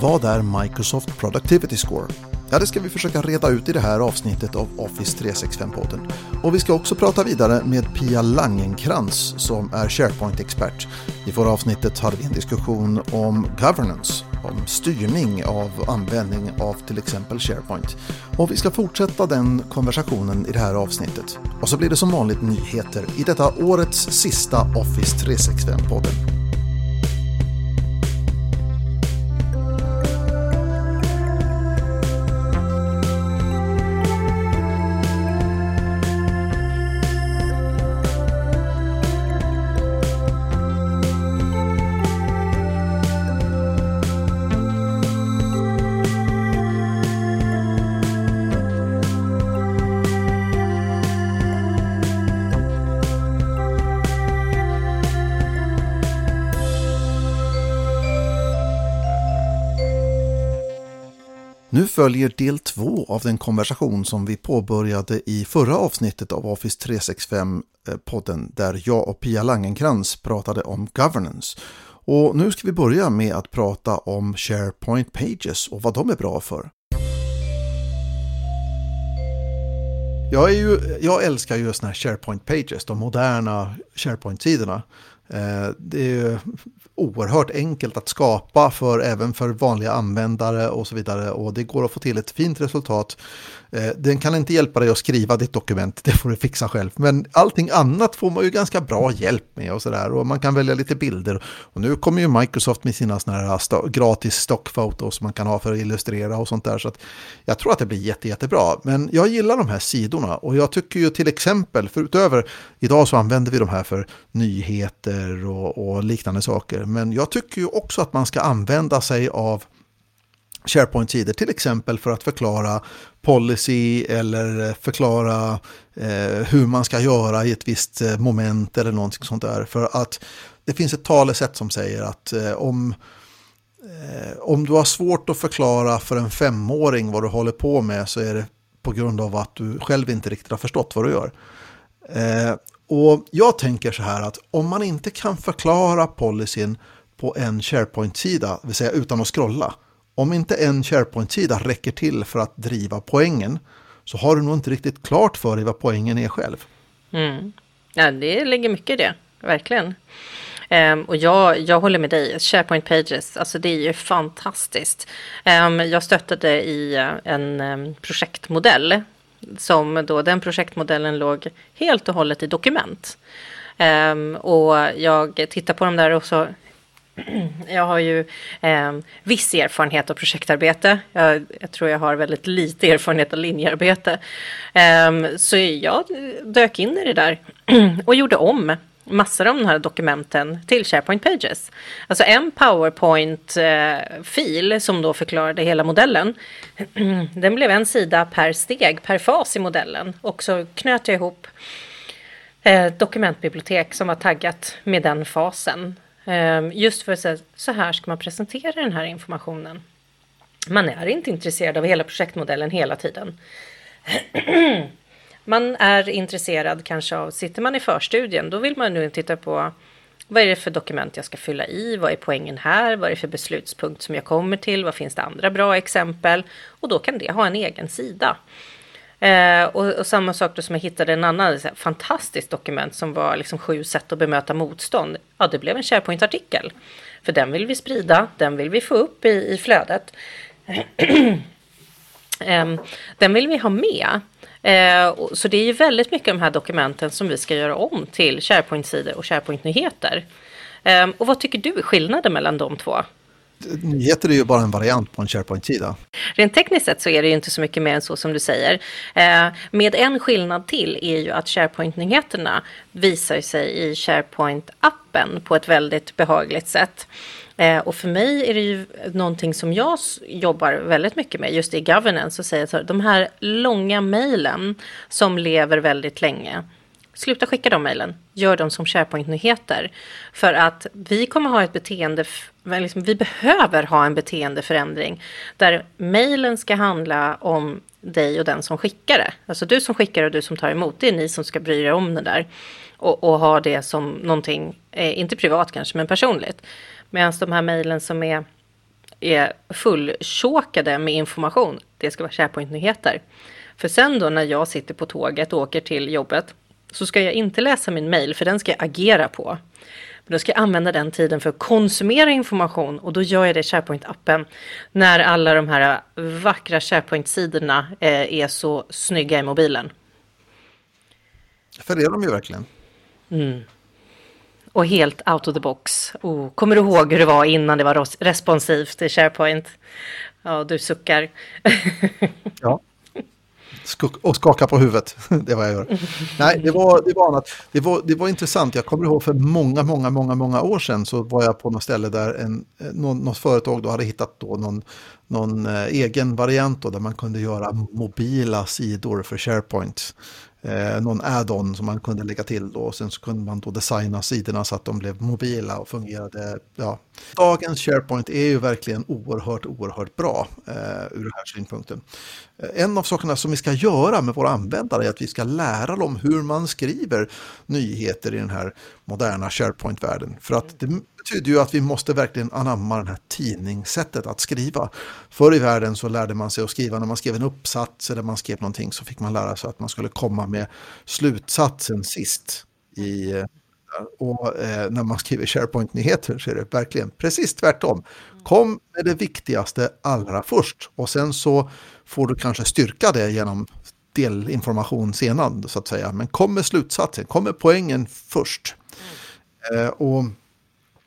Vad är Microsoft Productivity Score? Ja, det ska vi försöka reda ut i det här avsnittet av Office 365-podden. Och vi ska också prata vidare med Pia Langenkrans som är SharePoint-expert. I förra avsnittet hade vi en diskussion om governance, om styrning av användning av till exempel SharePoint. Och vi ska fortsätta den konversationen i det här avsnittet. Och så blir det som vanligt nyheter i detta årets sista Office 365-podden. Nu följer del två av den konversation som vi påbörjade i förra avsnittet av Office 365-podden eh, där jag och Pia Langenkrans pratade om governance. Och nu ska vi börja med att prata om SharePoint Pages och vad de är bra för. Jag, är ju, jag älskar ju sådana här SharePoint Pages, de moderna SharePoint-sidorna. Eh, det är oerhört enkelt att skapa för även för vanliga användare och så vidare och det går att få till ett fint resultat. Eh, den kan inte hjälpa dig att skriva ditt dokument, det får du fixa själv. Men allting annat får man ju ganska bra hjälp med och sådär och man kan välja lite bilder. Och nu kommer ju Microsoft med sina sådana här st gratis stockfotos man kan ha för att illustrera och sånt där. Så att jag tror att det blir jätte, jättebra. Men jag gillar de här sidorna och jag tycker ju till exempel, för utöver idag så använder vi de här för nyheter och, och liknande saker. Men jag tycker ju också att man ska använda sig av SharePoint-sidor, till exempel för att förklara policy eller förklara eh, hur man ska göra i ett visst eh, moment eller någonting sånt där. För att det finns ett talesätt som säger att eh, om, eh, om du har svårt att förklara för en femåring vad du håller på med så är det på grund av att du själv inte riktigt har förstått vad du gör. Eh, och jag tänker så här att om man inte kan förklara policyn på en SharePoint-sida, det vill säga utan att scrolla, om inte en SharePoint-sida räcker till för att driva poängen så har du nog inte riktigt klart för dig vad poängen är själv. Mm. Ja, det ligger mycket i det, verkligen. Um, och jag, jag håller med dig, SharePoint Pages, alltså det är ju fantastiskt. Um, jag stöttade i en um, projektmodell som då den projektmodellen låg helt och hållet i dokument. Ehm, och jag tittar på dem där och så Jag har ju eh, viss erfarenhet av projektarbete. Jag, jag, tror jag har väldigt lite erfarenhet av linjearbete. Eh, så jag dök in i det där och gjorde om massor av de här dokumenten till SharePoint Pages. Alltså en PowerPoint-fil eh, som då förklarade hela modellen. Den blev en sida per steg, per fas i modellen. Och så knöt jag ihop eh, dokumentbibliotek som var taggat med den fasen. Eh, just för att säga, så här ska man presentera den här informationen. Man är inte intresserad av hela projektmodellen hela tiden. man är intresserad kanske av, sitter man i förstudien, då vill man nu titta på vad är det för dokument jag ska fylla i? Vad är poängen här? Vad är det för beslutspunkt som jag kommer till? Vad finns det andra bra exempel? Och då kan det ha en egen sida. Eh, och, och, samma sak då som jag hittade en annan här, fantastiskt dokument som var liksom sju sätt att bemöta motstånd. Ja, det blev en SharePoint-artikel. För den vill vi sprida, den vill vi få upp i, i flödet. eh, den vill vi ha med. Eh, så det är ju väldigt mycket av de här dokumenten som vi ska göra om till SharePoint-sidor och SharePoint-nyheter. Ehm, och vad tycker du är skillnaden mellan de två? Nyheter är ju bara en variant på en SharePoint-sida. Rent tekniskt sett så är det ju inte så mycket mer än så som du säger. Eh, med en skillnad till är ju att SharePoint-nyheterna visar sig i SharePoint-appen på ett väldigt behagligt sätt. Eh, och för mig är det ju någonting som jag jobbar väldigt mycket med just i governance och säger så de här långa mejlen som lever väldigt länge Sluta skicka de mejlen. Gör dem som SharePoint-nyheter. För att vi kommer ha ett beteende, liksom, vi behöver ha en beteendeförändring där mejlen ska handla om dig och den som skickar det. Alltså du som skickar och du som tar emot. Det är ni som ska bry er om det där. Och, och ha det som någonting, eh, inte privat kanske, men personligt. Medan de här mejlen som är är fulltjåkade med information. Det ska vara SharePoint-nyheter. För sen då när jag sitter på tåget och åker till jobbet så ska jag inte läsa min mail för den ska jag agera på. Men då ska jag använda den tiden för att konsumera information och då gör jag det i SharePoint-appen. När alla de här vackra SharePoint-sidorna eh, är så snygga i mobilen. För det är de ju verkligen. Mm. Och helt out of the box. Oh, kommer du ihåg hur det var innan det var responsivt i SharePoint? Ja, du suckar. ja och skaka på huvudet. det är vad jag gör. Nej, det var, det var annat. Det var, det var intressant. Jag kommer ihåg för många, många, många, många år sedan så var jag på något ställe där en, eh, någon, något företag då hade hittat då någon, någon eh, egen variant då, där man kunde göra mobila sidor för SharePoint eh, någon add-on som man kunde lägga till då. Och sen så kunde man då designa sidorna så att de blev mobila och fungerade. Ja. Dagens SharePoint är ju verkligen oerhört, oerhört bra eh, ur den här synpunkten. Eh, en av sakerna som vi ska göra med våra användare är att vi ska lära dem hur man skriver nyheter i den här moderna SharePoint-världen. För att det betyder ju att vi måste verkligen anamma det här tidningssättet att skriva. Förr i världen så lärde man sig att skriva när man skrev en uppsats eller man skrev någonting så fick man lära sig att man skulle komma med slutsatsen sist. I, eh, och eh, när man skriver SharePoint-nyheter så är det verkligen precis tvärtom. Kom med det viktigaste allra först och sen så får du kanske styrka det genom delinformation senare så att säga. Men kom med slutsatsen, kom med poängen först. Mm. Eh, och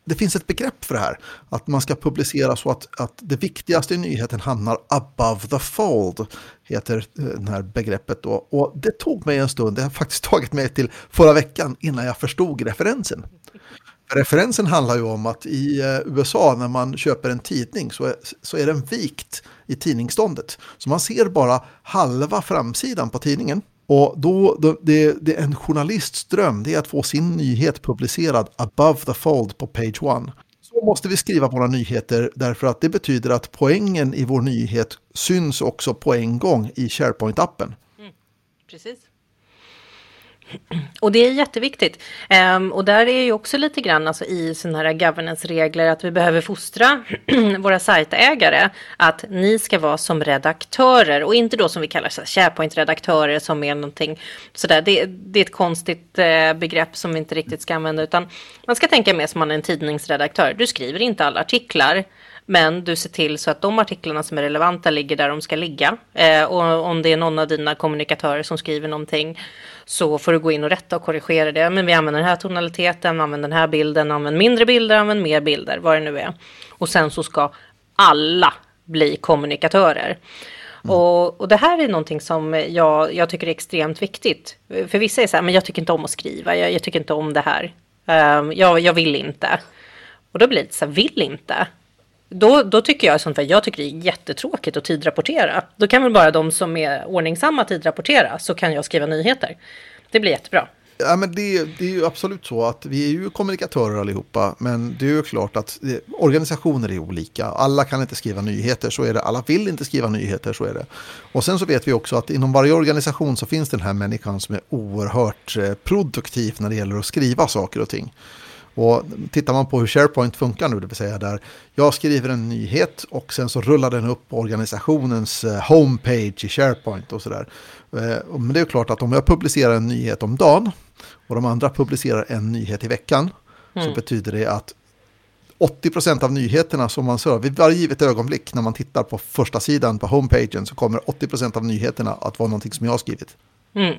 det finns ett begrepp för det här. Att man ska publicera så att, att det viktigaste i nyheten hamnar above the fold. Heter eh, det här begreppet då. Och det tog mig en stund, det har faktiskt tagit mig till förra veckan innan jag förstod referensen. Referensen handlar ju om att i eh, USA när man köper en tidning så är, så är den vikt i tidningsståndet. Så man ser bara halva framsidan på tidningen. Och då, då det, det, är en journalists dröm det är att få sin nyhet publicerad above the fold på page one. Så måste vi skriva våra nyheter därför att det betyder att poängen i vår nyhet syns också på en gång i SharePoint-appen. Mm, precis. Och det är jätteviktigt. Um, och där är ju också lite grann alltså, i sådana här governance-regler att vi behöver fostra våra sajtägare att ni ska vara som redaktörer och inte då som vi kallar så SharePoint-redaktörer som är någonting sådär. Det, det är ett konstigt eh, begrepp som vi inte riktigt ska använda utan man ska tänka mer som man är en tidningsredaktör. Du skriver inte alla artiklar men du ser till så att de artiklarna som är relevanta ligger där de ska ligga. Eh, och om det är någon av dina kommunikatörer som skriver någonting så får du gå in och rätta och korrigera det. Men vi använder den här tonaliteten, använder den här bilden, använder mindre bilder, använder mer bilder, vad det nu är. Och sen så ska alla bli kommunikatörer. Mm. Och, och, det här är någonting som jag, jag tycker är extremt viktigt. För vissa är så här, men jag tycker inte om att skriva, jag, jag tycker inte om det här. Um, jag, jag vill inte. Och då blir det så här, vill inte. Då, då tycker jag sånt jag tycker det är jättetråkigt att tidrapportera. Då kan väl bara de som är ordningsamma tidrapportera så kan jag skriva nyheter. Det blir jättebra. Ja, men det, det, är ju absolut så att vi är ju kommunikatörer allihopa, men det är ju klart att det, organisationer är olika. Alla kan inte skriva nyheter, så är det. Alla vill inte skriva nyheter, så är det. Och sen så vet vi också att inom varje organisation så finns den här människan som är oerhört eh, produktiv när det gäller att skriva saker och ting. Och tittar man på hur SharePoint funkar nu, det vill säga där jag skriver en nyhet och sen så rullar den upp på organisationens eh, homepage i SharePoint och sådär. Eh, men det är klart att om jag publicerar en nyhet om dagen och de andra publicerar en nyhet i veckan mm. så betyder det att 80% av nyheterna som man ser vid varje givet ögonblick när man tittar på första sidan på homepagen så kommer 80% av nyheterna att vara någonting som jag har skrivit. Mm.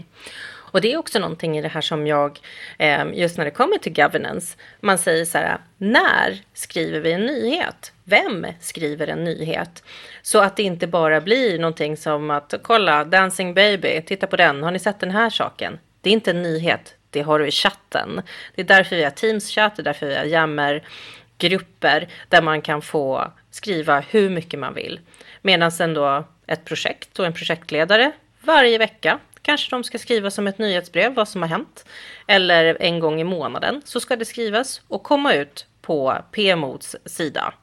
Och det är också någonting i det här som jag, eh, just när det kommer till governance, man säger så här, när skriver vi en nyhet? Vem skriver en nyhet? Så att det inte bara blir någonting som att kolla, Dancing baby, titta på den, har ni sett den här saken? Det är inte en nyhet, det har du i chatten. Det är därför vi har Teams-chatt, det är därför vi har jammer grupper där man kan få skriva hur mycket man vill. Medan sen då ett projekt och en projektledare varje vecka Kanske de ska skriva som ett nyhetsbrev vad som har hänt. Eller en gång i månaden så ska det skrivas och komma ut på PMOs sida.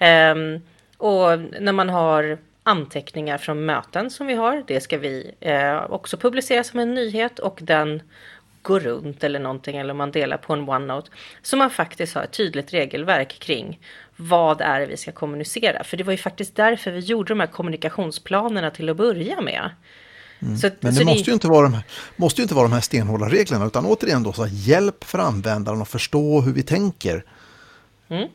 Um, och när man har anteckningar från möten som vi har, det ska vi eh, också publicera som en nyhet och den går runt eller någonting eller man delar på en OneNote. Så man faktiskt har ett tydligt regelverk kring vad är det vi ska kommunicera. För det var ju faktiskt därför vi gjorde de här kommunikationsplanerna till att börja med. Mm. Så, Men det, så måste, det... Ju inte vara de här, måste ju inte vara de här stenhårda reglerna utan återigen då så hjälp för användaren att förstå hur vi tänker. Mm.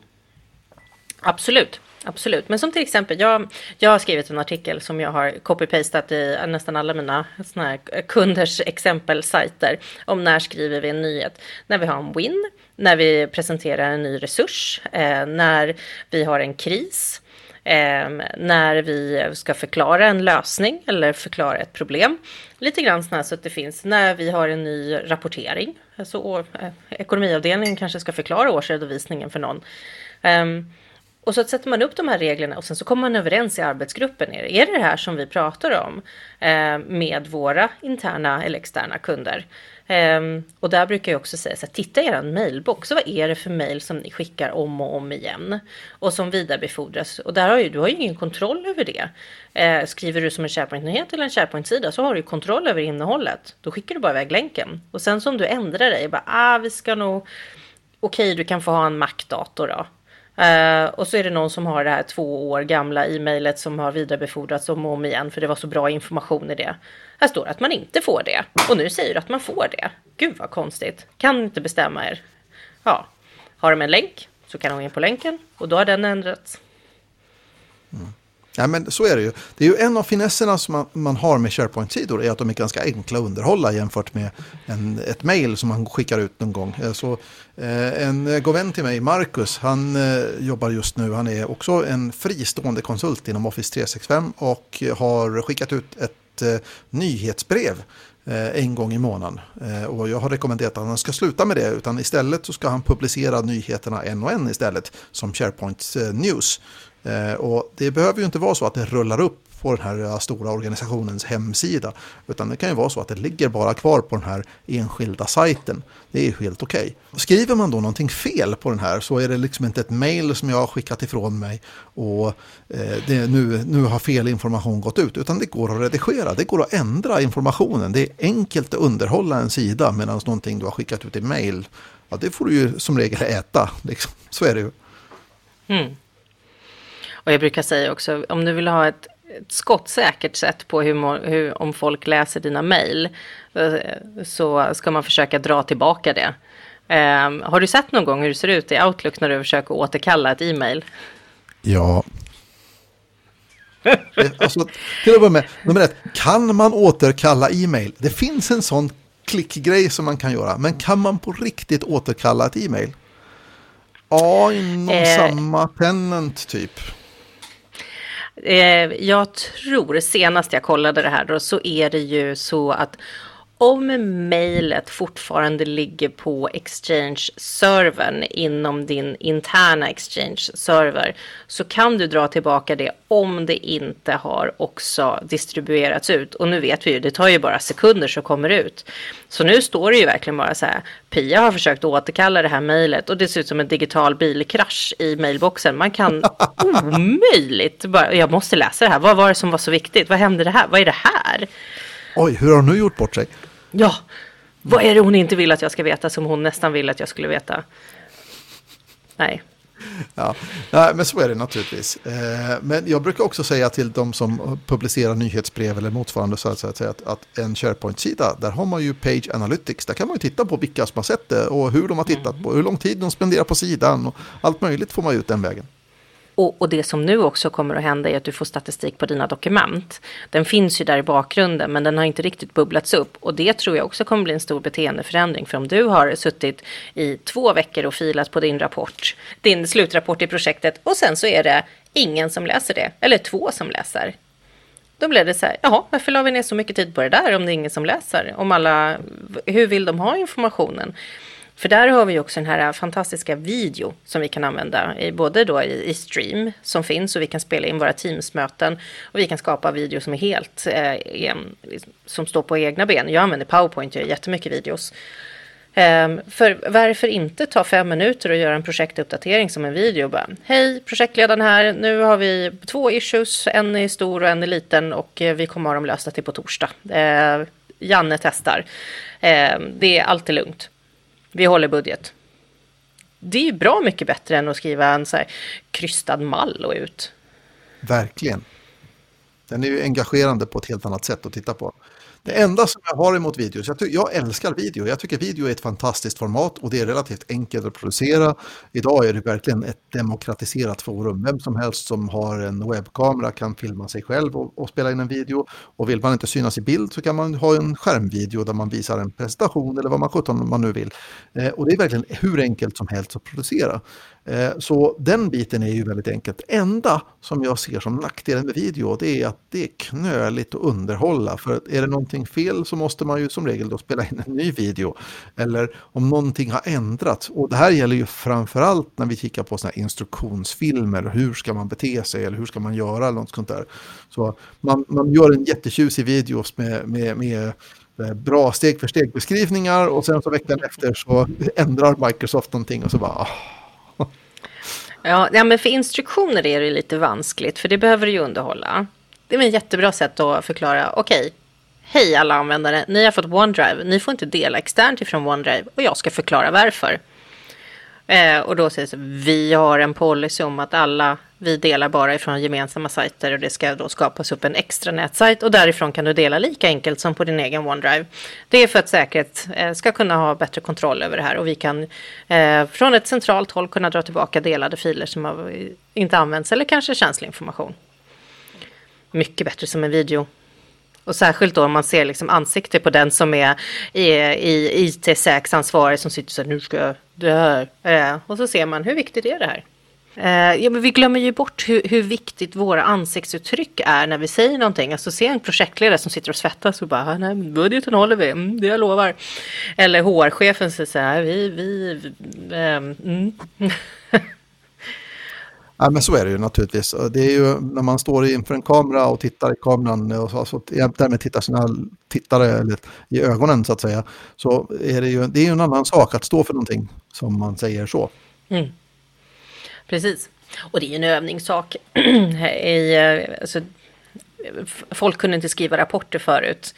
Absolut. Absolut, men som till exempel, jag, jag har skrivit en artikel som jag har copy-pastat i nästan alla mina såna här kunders exempelsajter om när skriver vi en nyhet. När vi har en win, när vi presenterar en ny resurs, eh, när vi har en kris, eh, när vi ska förklara en lösning eller förklara ett problem. Lite grann så att det finns när vi har en ny rapportering. Alltså, eh, ekonomiavdelningen kanske ska förklara årsredovisningen för någon. Eh, och så sätter man upp de här reglerna och sen så kommer man överens i arbetsgruppen. Är det, är det det här som vi pratar om eh, med våra interna eller externa kunder? Um, och där brukar jag också säga så här, titta i er mailbox. Vad är det för mail som ni skickar om och om igen? Och som vidarebefordras. Och där har ju, du har ju ingen kontroll över det. Uh, skriver du som en SharePoint-nyhet eller en SharePoint-sida så har du kontroll över innehållet. Då skickar du bara iväg länken. Och sen som du ändrar dig, bara, ah, vi ska nog okej, du kan få ha en Mac-dator då. Uh, och så är det någon som har det här två år gamla e-mailet som har vidarebefordrats om och om igen för det var så bra information i det. Här står det att man inte får det och nu säger du att man får det. Gud vad konstigt. Kan inte bestämma er. Ja, har de en länk så kan de gå in på länken och då har den ändrats. Mm. Ja, men så är det ju. Det är ju en av finesserna som man, man har med SharePoint-sidor är att de är ganska enkla att underhålla jämfört med en, ett mail som man skickar ut någon gång. Eh, så, eh, en eh, god vän till mig, Marcus, han eh, jobbar just nu, han är också en fristående konsult inom Office 365 och har skickat ut ett eh, nyhetsbrev eh, en gång i månaden. Och jag har rekommenderat att han ska sluta med det, utan istället så ska han publicera nyheterna en och en istället som SharePoint News. Eh, och det behöver ju inte vara så att det rullar upp på den här eh, stora organisationens hemsida. Utan det kan ju vara så att det ligger bara kvar på den här enskilda sajten. Det är helt okej. Okay. Skriver man då någonting fel på den här så är det liksom inte ett mail som jag har skickat ifrån mig och eh, det, nu, nu har fel information gått ut. Utan det går att redigera, det går att ändra informationen. Det är enkelt att underhålla en sida medan någonting du har skickat ut i mail, ja, det får du ju som regel äta. Liksom. Så är det ju. Mm. Och jag brukar säga också, om du vill ha ett, ett skottsäkert sätt på hur, hur, om folk läser dina mejl eh, så ska man försöka dra tillbaka det. Um, har du sett någon gång hur det ser ut i Outlook när du försöker återkalla ett e-mail? Ja. Eh, alltså, till att börja med, nummer ett, kan man återkalla e-mail? Det finns en sån klickgrej som man kan göra, men kan man på riktigt återkalla ett e-mail? Ja, inom eh, samma tenant typ. Eh, jag tror, senast jag kollade det här då, så är det ju så att om mejlet fortfarande ligger på Exchange-servern inom din interna Exchange-server så kan du dra tillbaka det om det inte har också distribuerats ut. Och nu vet vi ju, det tar ju bara sekunder så kommer det ut. Så nu står det ju verkligen bara så här, Pia har försökt återkalla det här mejlet och det ser ut som en digital bilkrasch i mejlboxen. Man kan omöjligt, bara, jag måste läsa det här, vad var det som var så viktigt? Vad hände det här? Vad är det här? Oj, hur har hon nu gjort bort sig? Ja, vad är det hon inte vill att jag ska veta som hon nästan vill att jag skulle veta? Nej. Ja, Nej, men så är det naturligtvis. Eh, men jag brukar också säga till de som publicerar nyhetsbrev eller motsvarande så att, säga att, en SharePoint-sida, där har man ju Page Analytics. Där kan man ju titta på vilka som har sett det och hur de har tittat mm. på, hur lång tid de spenderar på sidan och allt möjligt får man ut den vägen. Och, och, det som nu också kommer att hända är att du får statistik på dina dokument. Den finns ju där i bakgrunden men den har inte riktigt bubblats upp. Och det tror jag också kommer bli en stor beteendeförändring. För om du har suttit i två veckor och filat på din rapport, din slutrapport i projektet och sen så är det ingen som läser det, eller två som läser. Då blev det så här, jaha, varför la vi ner så mycket tid på det där om det är ingen som läser? Om alla, hur vill de ha informationen? För där har vi också den här fantastiska video som vi kan använda i både då i, i stream som finns och vi kan spela in våra Teams-möten och vi kan skapa video som är helt eh, som står på egna ben. Jag använder PowerPoint, jag gör jättemycket videos. Um, för varför inte ta fem minuter och göra en projektuppdatering som en video? Bara, Hej, projektledaren här. Nu har vi två issues. En är stor och en är liten och eh, vi kommer ha dem lösta till på torsdag. Uh, Janne testar. Ehm, det är alltid lugnt. Vi håller budget. Det är ju bra mycket bättre än att skriva en så här krystad mall och ut. Verkligen. Den är ju engagerande på ett helt annat sätt att titta på. Det enda som jag har emot videos, jag, jag, älskar video. Jag tycker video är ett fantastiskt format och det är relativt enkelt att producera. Idag är det verkligen ett demokratiserat forum. Vem som helst som har en webbkamera kan filma sig själv och, och spela in en video. Och vill man inte synas i bild så kan man ha en skärmvideo där man visar en presentation eller vad man sjutton man nu vill. Eh, och det är verkligen hur enkelt som helst att producera. Eh, så den biten är ju väldigt enkelt. enda som jag ser som nackdelen med video det är att det är knöligt att underhålla. För är det någonting fel så måste man ju som regel då spela in en ny video. Eller om någonting har ändrats. Och det här gäller ju framförallt när vi kikar på sådana här instruktionsfilmer. Hur ska man bete sig eller hur ska man göra eller något sånt där. Så man, man gör en jättetjusig video med, med, med eh, bra steg för steg beskrivningar och sen så veckan efter så ändrar Microsoft någonting och så bara ah. Ja, ja, men för instruktioner är det lite vanskligt, för det behöver du ju underhålla. Det är ett jättebra sätt att förklara, okej, okay, hej alla användare, ni har fått OneDrive, ni får inte dela externt ifrån OneDrive och jag ska förklara varför. Eh, och då sägs det vi har en policy om att alla vi delar bara ifrån gemensamma sajter och det ska då skapas upp en extra nätsajt och därifrån kan du dela lika enkelt som på din egen OneDrive. Det är för att säkerhet eh, ska kunna ha bättre kontroll över det här och vi kan eh, från ett centralt håll kunna dra tillbaka delade filer som har, eh, inte används eller kanske känslig information. Mycket bättre som en video. Och särskilt då om man ser liksom ansikte på den som är i, i IT-säkerhetsansvarig som sitter så här, nu ska jag det här. Eh, och så ser man hur viktigt är det här. Eh, ja, men vi glömmer ju bort hur, hur, viktigt våra ansiktsuttryck är när vi säger någonting. Alltså se en projektledare som sitter och svettas och bara, nej budgeten håller vi, mm, det jag lovar. Eller HR-chefen säger så här, vi, vi, ähm, mm. Ja, men så är det ju naturligtvis. Det är ju när man står inför en kamera och tittar i kameran och så, alltså, därmed tittar sina tittare eller, i ögonen så att säga. Så är det ju det är ju en annan sak att stå för någonting som man säger så. Mm. Precis. Och det är ju en övningssak. I, eh, alltså, folk kunde inte skriva rapporter förut.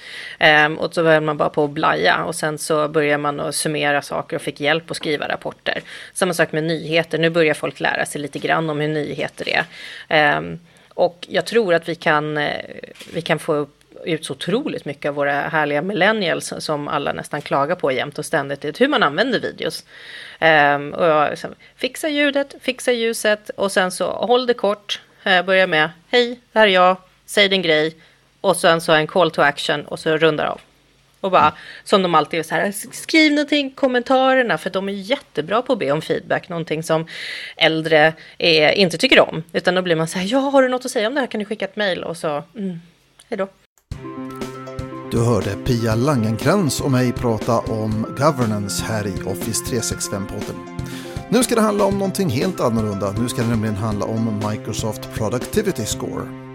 Um, och så började man bara på att blaja och sen så började man att summera saker och fick hjälp att skriva rapporter. Samma sak med nyheter. Nu börjar folk lära sig lite grann om hur nyheter är. Um, och jag tror att vi kan, eh, vi kan få upp ut så otroligt mycket av våra härliga millennials som alla nästan klagar på jämt och ständigt, hur man använder videos. Um, och jag, så, fixa ljudet, fixa ljuset och sen så håll det kort. Eh, börja med, hej, det här är jag, säg din grej. Och sen så en call to action och så rundar av. Och bara, som de alltid är så här, skriv någonting, kommentarerna, för de är jättebra på att be om feedback, någonting som äldre är, inte tycker om. Utan då blir man så här, ja, har du något att säga om det här kan du skicka ett mejl och så, mm, hej då. Du hörde Pia Langenkrans och mig prata om governance här i Office 365-podden. Nu ska det handla om någonting helt annorlunda. Nu ska det nämligen handla om Microsoft Productivity Score.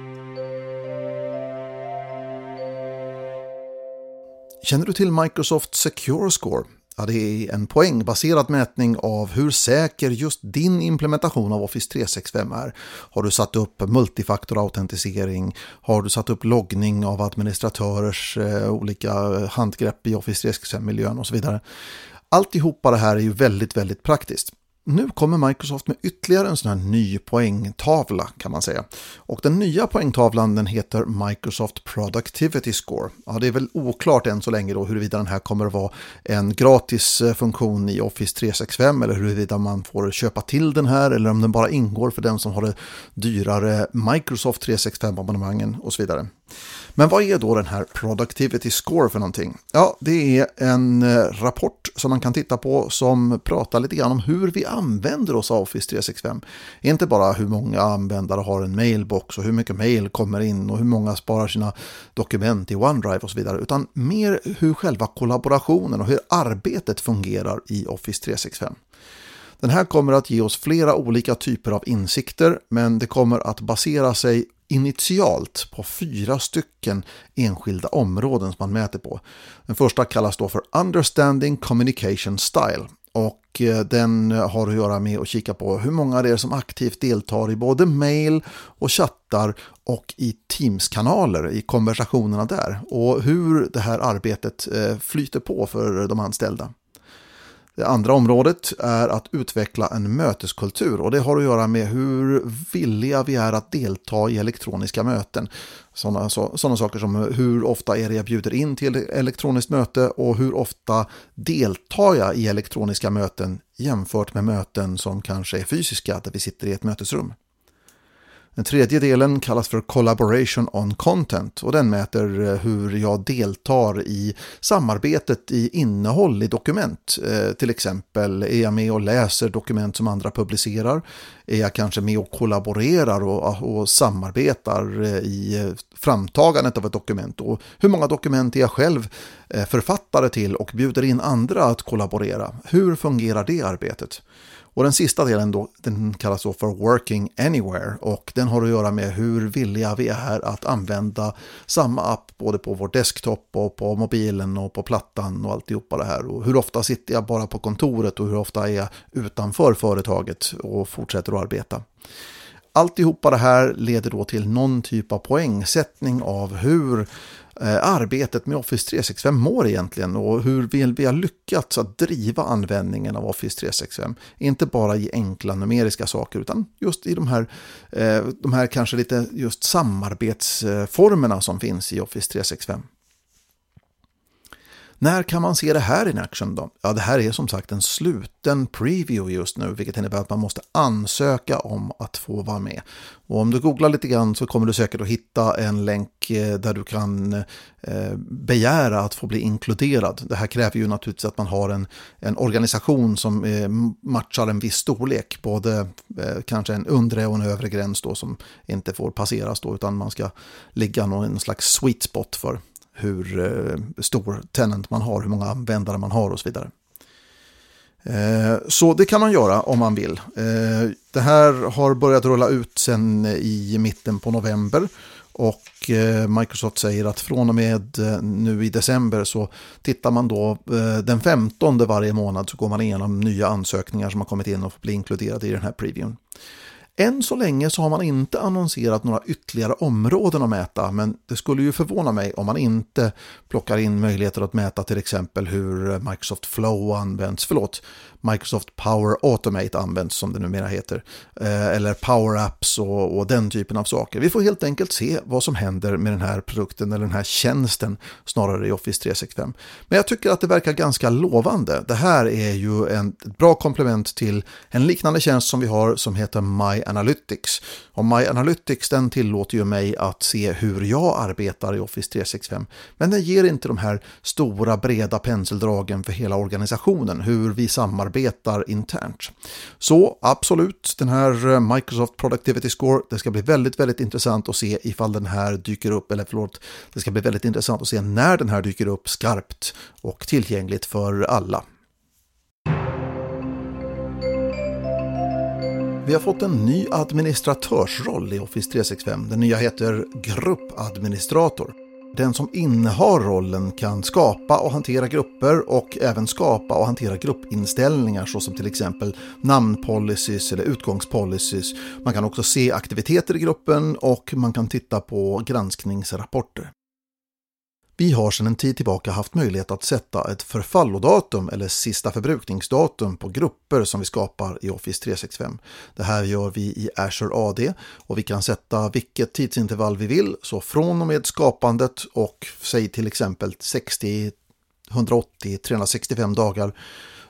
Känner du till Microsoft Secure Score? Ja, det är en poängbaserad mätning av hur säker just din implementation av Office 365 är. Har du satt upp multifaktorautentisering? Har du satt upp loggning av administratörers eh, olika handgrepp i Office 365-miljön och så vidare? Alltihopa det här är ju väldigt, väldigt praktiskt. Nu kommer Microsoft med ytterligare en sån här ny poängtavla kan man säga. Och den nya poängtavlan den heter Microsoft Productivity Score. Ja, det är väl oklart än så länge då huruvida den här kommer att vara en gratis eh, funktion i Office 365 eller huruvida man får köpa till den här eller om den bara ingår för den som har det dyrare Microsoft 365-abonnemangen och så vidare. Men vad är då den här Productivity Score för någonting? Ja, det är en eh, rapport som man kan titta på som pratar lite grann om hur vi använder oss av Office 365. Inte bara hur många användare har en mailbox och hur mycket mail kommer in och hur många sparar sina dokument i OneDrive och så vidare, utan mer hur själva kollaborationen och hur arbetet fungerar i Office 365. Den här kommer att ge oss flera olika typer av insikter, men det kommer att basera sig initialt på fyra stycken enskilda områden som man mäter på. Den första kallas då för Understanding Communication Style och eh, den har att göra med att kika på hur många det är som aktivt deltar i både mail och chattar och i Teams-kanaler, i konversationerna där och hur det här arbetet eh, flyter på för de anställda. Det andra området är att utveckla en möteskultur och det har att göra med hur villiga vi är att delta i elektroniska möten. Sådana, sådana saker som hur ofta är det jag bjuder in till elektroniskt möte och hur ofta deltar jag i elektroniska möten jämfört med möten som kanske är fysiska där vi sitter i ett mötesrum. Den tredje delen kallas för Collaboration on Content och den mäter eh, hur jag deltar i samarbetet i innehåll i dokument. Eh, till exempel är jag med och läser dokument som andra publicerar? Är jag kanske med och kollaborerar och, ah, och samarbetar eh, i eh, framtagandet av ett dokument? Och hur många dokument är jag själv författare till och bjuder in andra att kollaborera? Hur fungerar det arbetet? Och den sista delen då, den kallas då för Working Anywhere och den har att göra med hur villiga vi är att använda samma app både på vår desktop och på mobilen och på plattan och alltihopa det här. Och hur ofta sitter jag bara på kontoret och hur ofta är jag utanför företaget och fortsätter att arbeta. Alltihopa det här leder då till någon typ av poängsättning av hur Eh, arbetet med Office 365 mår egentligen och hur väl vi har lyckats att driva användningen av Office 365. Inte bara i enkla numeriska saker utan just i de här, eh, de här kanske lite just samarbetsformerna som finns i Office 365. När kan man se det här in action då? Ja, det här är som sagt en sluten preview just nu, vilket innebär att man måste ansöka om att få vara med. Och om du googlar lite grann så kommer du säkert att hitta en länk eh, där du kan eh, begära att få bli inkluderad. Det här kräver ju naturligtvis att man har en, en organisation som eh, matchar en viss storlek, både kanske en undre och en övre gräns då som inte får passeras då, utan man ska ligga någon slags sweet spot för hur eh, stor tenant man har, hur många användare man har och så vidare. Eh, så det kan man göra om man vill. Eh, det här har börjat rulla ut sedan i mitten på november och Microsoft säger att från och med nu i december så tittar man då den 15 varje månad så går man igenom nya ansökningar som har kommit in och får bli inkluderade i den här previewn. Än så länge så har man inte annonserat några ytterligare områden att mäta, men det skulle ju förvåna mig om man inte plockar in möjligheter att mäta till exempel hur Microsoft Flow används, förlåt, Microsoft Power Automate används som det numera heter, eh, eller Power Apps och, och, den typen av saker. Vi får helt enkelt se vad som händer med den här produkten eller den här tjänsten snarare i Office 365. Men jag tycker att det verkar ganska lovande. Det här är ju en, ett bra komplement till en liknande tjänst som vi har som heter My Analytics. Och My Analytics den tillåter ju mig att se hur jag arbetar i Office 365. Men den ger inte de här stora breda penseldragen för hela organisationen, hur vi samarbetar arbetar internt. Så absolut, den här eh, Microsoft Productivity Score, det ska bli väldigt, väldigt intressant att se ifall den här dyker upp, eller förlåt, det ska bli väldigt intressant att se när den här dyker upp skarpt och tillgängligt för alla. Vi har fått en ny administratörsroll i Office 365. Den nya heter gruppadministrator. Den som innehar rollen kan skapa och hantera grupper och även skapa och hantera gruppinställningar såsom till exempel namnpolicies eller utgångspolicies. Man kan också se aktiviteter i gruppen och man kan titta på granskningsrapporter. Vi har sedan en tid tillbaka haft möjlighet att sätta ett förfallodatum eller sista förbrukningsdatum på grupper som vi skapar i Office 365. Det här gör vi i Azure AD och vi kan sätta vilket tidsintervall vi vill, så från och med skapandet och säg till exempel 60, 180, 365 dagar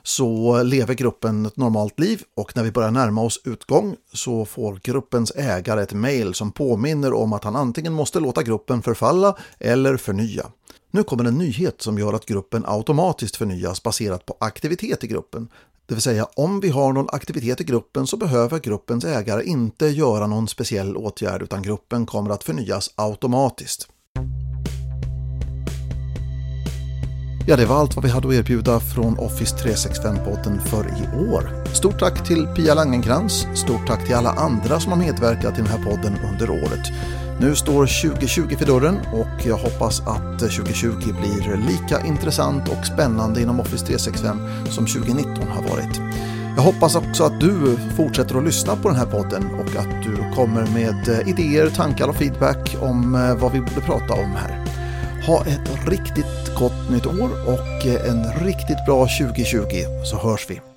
så lever gruppen ett normalt liv och när vi börjar närma oss utgång så får gruppens ägare ett mejl som påminner om att han antingen måste låta gruppen förfalla eller förnya. Nu kommer en nyhet som gör att gruppen automatiskt förnyas baserat på aktivitet i gruppen. Det vill säga om vi har någon aktivitet i gruppen så behöver gruppens ägare inte göra någon speciell åtgärd utan gruppen kommer att förnyas automatiskt. Ja, det var allt vad vi hade att erbjuda från Office 365-podden för i år. Stort tack till Pia Langenkrans, stort tack till alla andra som har medverkat i den här podden under året. Nu står 2020 för dörren och jag hoppas att 2020 blir lika intressant och spännande inom Office 365 som 2019 har varit. Jag hoppas också att du fortsätter att lyssna på den här podden och att du kommer med eh, idéer, tankar och feedback om eh, vad vi borde prata om här. Ha ett riktigt gott nytt år och eh, en riktigt bra 2020 så hörs vi.